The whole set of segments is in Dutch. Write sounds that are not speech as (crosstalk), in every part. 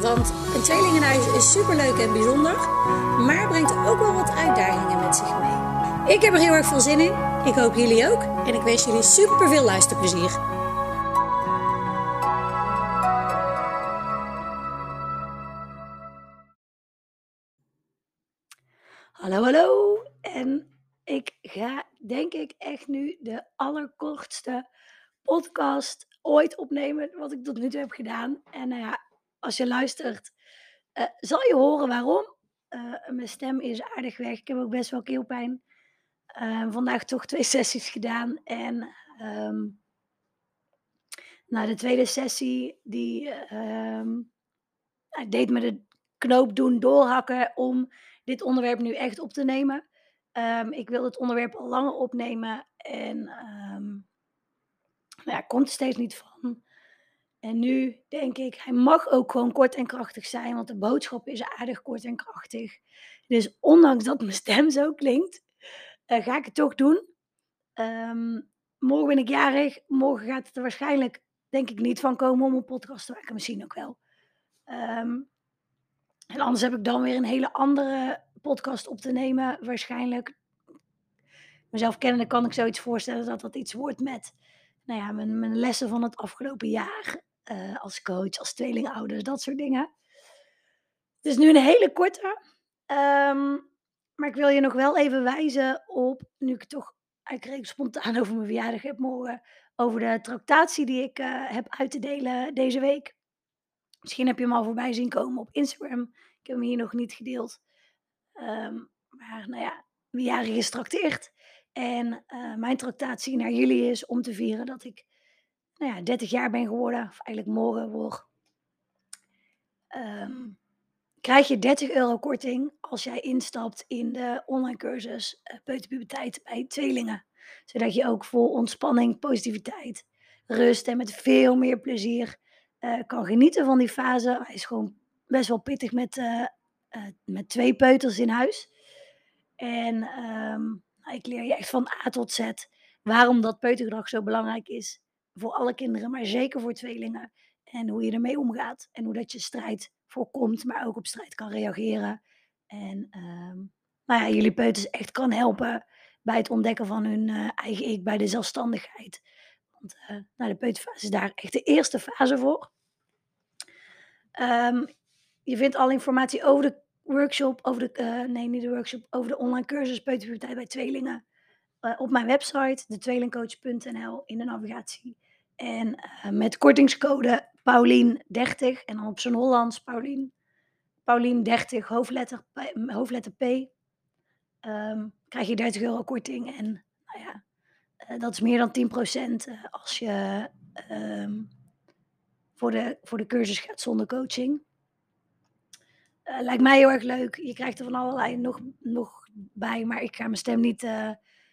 Want een tweelingenhuis is superleuk en bijzonder, maar brengt ook wel wat uitdagingen met zich mee. Ik heb er heel erg veel zin in. Ik hoop jullie ook. En ik wens jullie super veel luisterplezier. Hallo, hallo. En ik ga denk ik echt nu de allerkortste podcast ooit opnemen wat ik tot nu toe heb gedaan. En nou ja, als je luistert, uh, zal je horen waarom. Uh, mijn stem is aardig weg. Ik heb ook best wel keelpijn. Uh, vandaag toch twee (laughs) sessies gedaan. En um, nou, de tweede sessie, die um, deed me de knoop doen doorhakken om dit onderwerp nu echt op te nemen. Um, ik wil het onderwerp al langer opnemen en nou ja, komt er steeds niet van. En nu denk ik, hij mag ook gewoon kort en krachtig zijn, want de boodschap is aardig kort en krachtig. Dus ondanks dat mijn stem zo klinkt, uh, ga ik het toch doen. Um, morgen ben ik jarig. Morgen gaat het er waarschijnlijk, denk ik, niet van komen om een podcast te maken. Misschien ook wel. Um, en anders heb ik dan weer een hele andere podcast op te nemen. Waarschijnlijk. Mezelf kennende kan ik zoiets voorstellen dat dat iets wordt met nou ja, mijn lessen van het afgelopen jaar. Uh, als coach, als tweelingouders, dat soort dingen. Het is nu een hele korte. Um, maar ik wil je nog wel even wijzen op, nu ik toch eigenlijk spontaan over mijn verjaardag heb morgen, over de tractatie die ik uh, heb uit te delen deze week. Misschien heb je hem al voorbij zien komen op Instagram. Ik heb hem hier nog niet gedeeld. Um, maar nou ja, wie jarig is. En uh, mijn tractatie naar jullie is om te vieren dat ik nou ja, 30 jaar ben geworden. Of eigenlijk morgen word. Um, krijg je 30 euro korting als jij instapt in de online cursus uh, Peuterpuberteit bij tweelingen. Zodat je ook vol ontspanning, positiviteit, rust en met veel meer plezier uh, kan genieten van die fase. Hij is gewoon best wel pittig met, uh, met twee peuters in huis. En um, ik leer je echt van A tot Z waarom dat peutergedrag zo belangrijk is. Voor alle kinderen, maar zeker voor tweelingen. En hoe je ermee omgaat. En hoe dat je strijd voorkomt, maar ook op strijd kan reageren. En um, nou ja, jullie peuters echt kan helpen bij het ontdekken van hun uh, eigen ik, bij de zelfstandigheid. Want uh, nou, de peuterfase is daar echt de eerste fase voor. Um, je vindt alle informatie over de workshop, over de, uh, nee niet de workshop, over de online cursus Peuterpuberteit bij tweelingen op mijn website, detweelingcoach.nl, in de navigatie. En met kortingscode Paulien30 en dan op zijn Hollands Paulien. Paulien30, hoofdletter, hoofdletter P. Um, krijg je 30 euro korting. En nou ja, uh, dat is meer dan 10% uh, als je um, voor, de, voor de cursus gaat zonder coaching. Lijkt mij heel erg leuk. Je krijgt er van allerlei nog, nog bij, maar ik ga mijn stem niet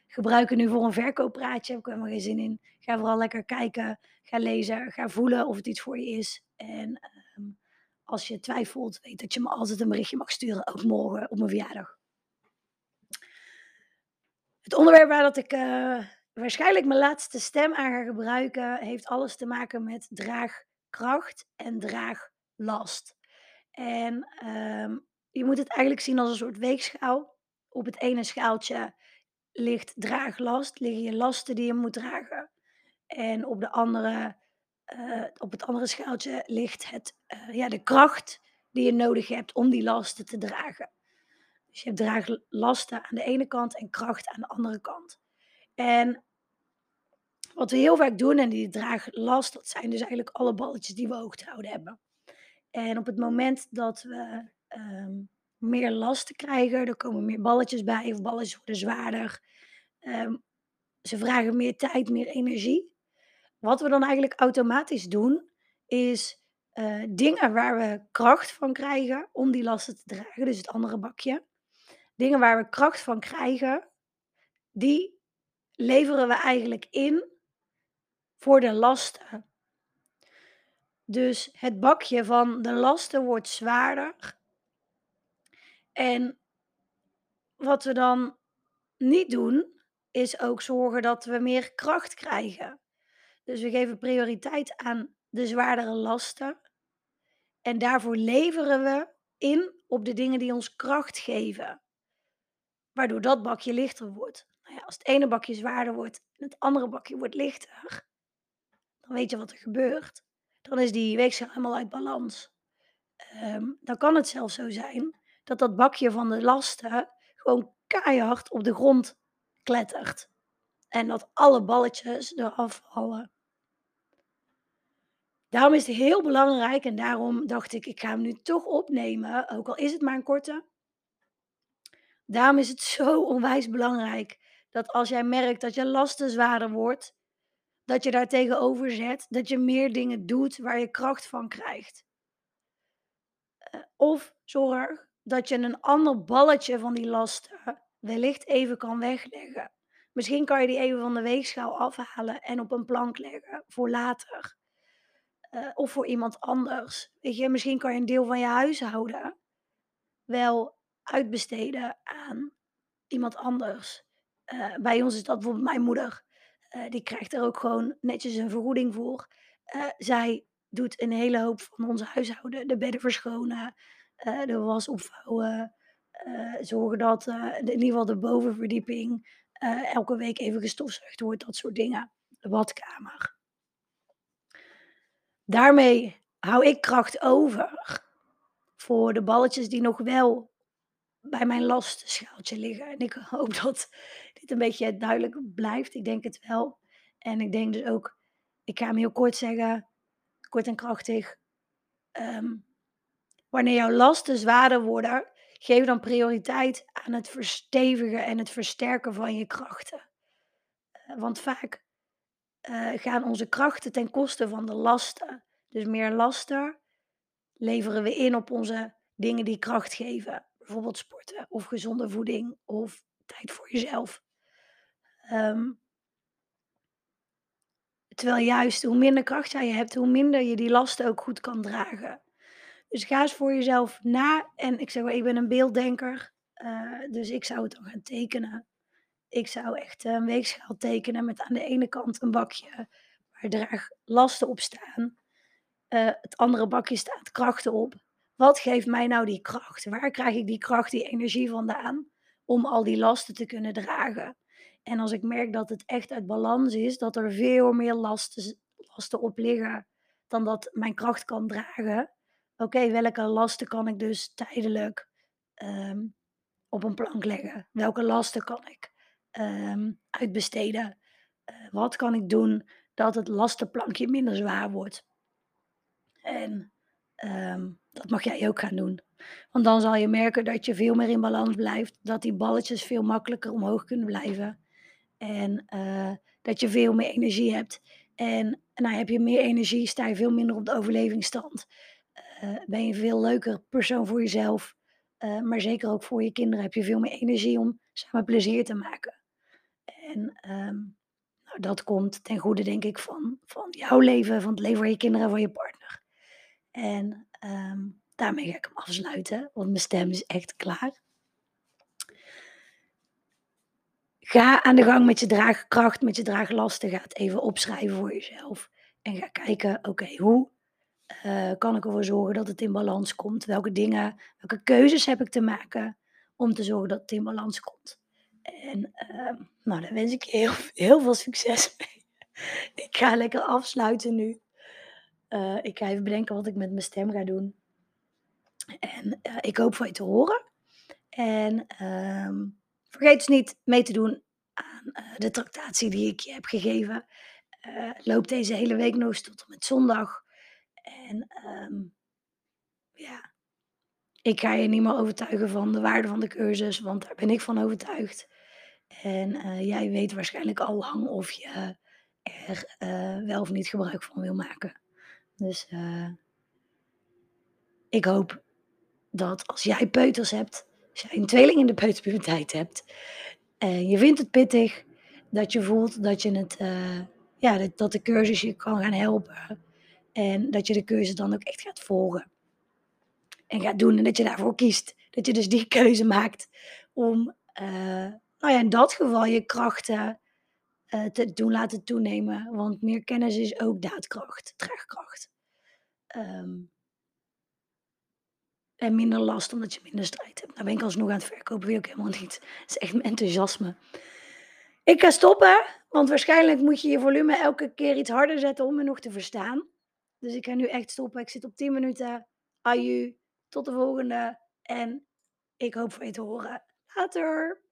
gebruiken nu voor een verkooppraatje. Heb ik helemaal geen zin in. Ga vooral lekker kijken, ga lezen, ga voelen of het iets voor je is. En um, als je twijfelt, weet dat je me altijd een berichtje mag sturen, ook morgen op mijn verjaardag. Het onderwerp waar dat ik uh, waarschijnlijk mijn laatste stem aan ga gebruiken, heeft alles te maken met draagkracht en draaglast. En um, je moet het eigenlijk zien als een soort weegschaal. Op het ene schaaltje ligt draaglast, liggen je lasten die je moet dragen. En op, de andere, uh, op het andere schaaltje ligt het, uh, ja, de kracht die je nodig hebt om die lasten te dragen. Dus je hebt draaglasten aan de ene kant en kracht aan de andere kant. En wat we heel vaak doen, en die draaglast, dat zijn dus eigenlijk alle balletjes die we hoog houden hebben. En op het moment dat we um, meer last te krijgen. Er komen meer balletjes bij of balletjes worden zwaarder. Um, ze vragen meer tijd, meer energie. Wat we dan eigenlijk automatisch doen, is eh, dingen waar we kracht van krijgen om die lasten te dragen, dus het andere bakje. Dingen waar we kracht van krijgen, die leveren we eigenlijk in voor de lasten. Dus het bakje van de lasten wordt zwaarder. En wat we dan niet doen, is ook zorgen dat we meer kracht krijgen. Dus we geven prioriteit aan de zwaardere lasten. En daarvoor leveren we in op de dingen die ons kracht geven. Waardoor dat bakje lichter wordt. Nou ja, als het ene bakje zwaarder wordt en het andere bakje wordt lichter, dan weet je wat er gebeurt. Dan is die weegschaal helemaal uit balans. Ehm, dan kan het zelfs zo zijn dat dat bakje van de lasten gewoon keihard op de grond klettert. En dat alle balletjes eraf vallen. Daarom is het heel belangrijk en daarom dacht ik, ik ga hem nu toch opnemen, ook al is het maar een korte. Daarom is het (laughs) zo onwijs belangrijk dat als jij merkt dat je lasten zwaarder wordt, dat je daar tegenover zet, dat je meer dingen doet waar je kracht van krijgt. Uh, of zorg dat je een ander balletje van die lasten wellicht even kan wegleggen. Misschien kan je die even van de weegschaal afhalen en op een plank leggen voor later. Uh, of voor iemand anders. Weet je, misschien kan je een deel van je huishouden wel uitbesteden aan iemand anders. Uh, bij ons is dat bijvoorbeeld mijn moeder. Uh, die krijgt er ook gewoon netjes een vergoeding voor. zij doet een hele hoop van ons huishouden. De bedden verschonen, de was opvouwen. zorgen dat in ieder geval de bovenverdieping elke week even gestofzuigd wordt. Dat soort dingen. De badkamer. Daarmee hou ik kracht over voor de balletjes die nog wel bij mijn lastenschaaltje liggen. En ik hoop (laughs) dat dit een beetje duidelijk blijft. Ik denk het wel. En ik denk dus ook, ik ga hem heel kort zeggen, kort en krachtig. Um, wanneer jouw lasten zwaarder worden, geef dan prioriteit aan het verstevigen en het versterken van je krachten. Uh, want vaak uh, gaan onze krachten ten koste van de lasten. Dus meer lasten leveren we in op onze dingen die kracht geven. Bijvoorbeeld sporten of gezonde voeding of tijd voor jezelf. Um, terwijl juist hoe minder kracht jij hebt, hoe minder je die lasten ook goed kan dragen. Dus ga eens voor jezelf na. En ik zeg wel, ik ben een beelddenker. Uh, dus ik zou het dan gaan tekenen. Ik zou echt een weegschaal tekenen met aan de ene kant een bakje waar lasten op staan. Uh, het andere bakje staat krachten op. Wat geeft mij nou die kracht? Waar krijg ik die kracht, die energie vandaan om al die lasten te kunnen dragen? En als ik merk dat het echt uit balans is, dat er veel meer lasten, lasten op liggen dan dat mijn kracht kan dragen. Oké, welke lasten kan ik dus tijdelijk um, op een plank leggen? Welke lasten kan ik um, uitbesteden? Uh, wat kan ik doen dat het lastenplankje minder zwaar wordt? En um, dat mag jij ook gaan doen. Want dan zal je merken dat je veel meer in balans blijft. Dat die balletjes veel makkelijker omhoog kunnen blijven. En uh, dat je veel meer energie hebt. En nou, heb je meer energie, sta je veel minder op de overlevingsstand. Uh, ben je een veel leuker persoon voor jezelf. Maar zeker ook voor je kinderen heb je veel meer energie om samen plezier te maken. En um, nou, dat komt ten goede, denk ik, van, van jouw leven, van het leven van je kinderen en van je partner. En um, daarmee ga ik hem afsluiten, want mijn stem is echt klaar. Ga aan de gang met je draagkracht, met je draaglasten. Ga het even opschrijven voor jezelf. En ga kijken, oké, hoe uh, kan ik ervoor zorgen dat het in balans komt? Welke dingen, welke keuzes heb ik te maken om te zorgen dat het in balans komt? En uh, nou, daar wens ik je heel, heel veel succes mee. (laughs) Ik ga lekker afsluiten nu. Uh, ik ga even bedenken wat ik met mijn stem ga doen. En uh, ik hoop van je te horen. En um, vergeet dus niet mee te doen aan uh, de tractatie die ik je heb gegeven. loop deze hele week nog tot en met zondag. En um, ja, ik ga je niet meer overtuigen van de waarde van de cursus, want daar ben ik van overtuigd. En jij weet waarschijnlijk al lang of je er wel of niet gebruik van wil maken. Dus uh, ik hoop dat als jij peuters hebt, als jij een tweeling in de peuterpuberteit hebt en je vindt het pittig, dat je voelt dat je het, ja, dat de cursus je kan gaan helpen. En dat je de cursus dan ook echt gaat volgen. En gaat doen en dat je daarvoor kiest. Dat je dus die keuze maakt om, uh, nou ja, in dat geval je krachten uh, te doen laten toenemen. Want meer kennis is ook daadkracht, draagkracht. Um, en minder last omdat je minder strijd hebt. Nou ben ik alsnog aan het verkopen, wil ik helemaal niet. Het is echt mijn enthousiasme. Ik ga stoppen, want waarschijnlijk moet je je volume elke keer iets harder zetten om me nog te verstaan. Dus ik ga nu echt stoppen. Ik zit op 10 minuten. Aju, tot de volgende. En ik hoop van je te horen. Later.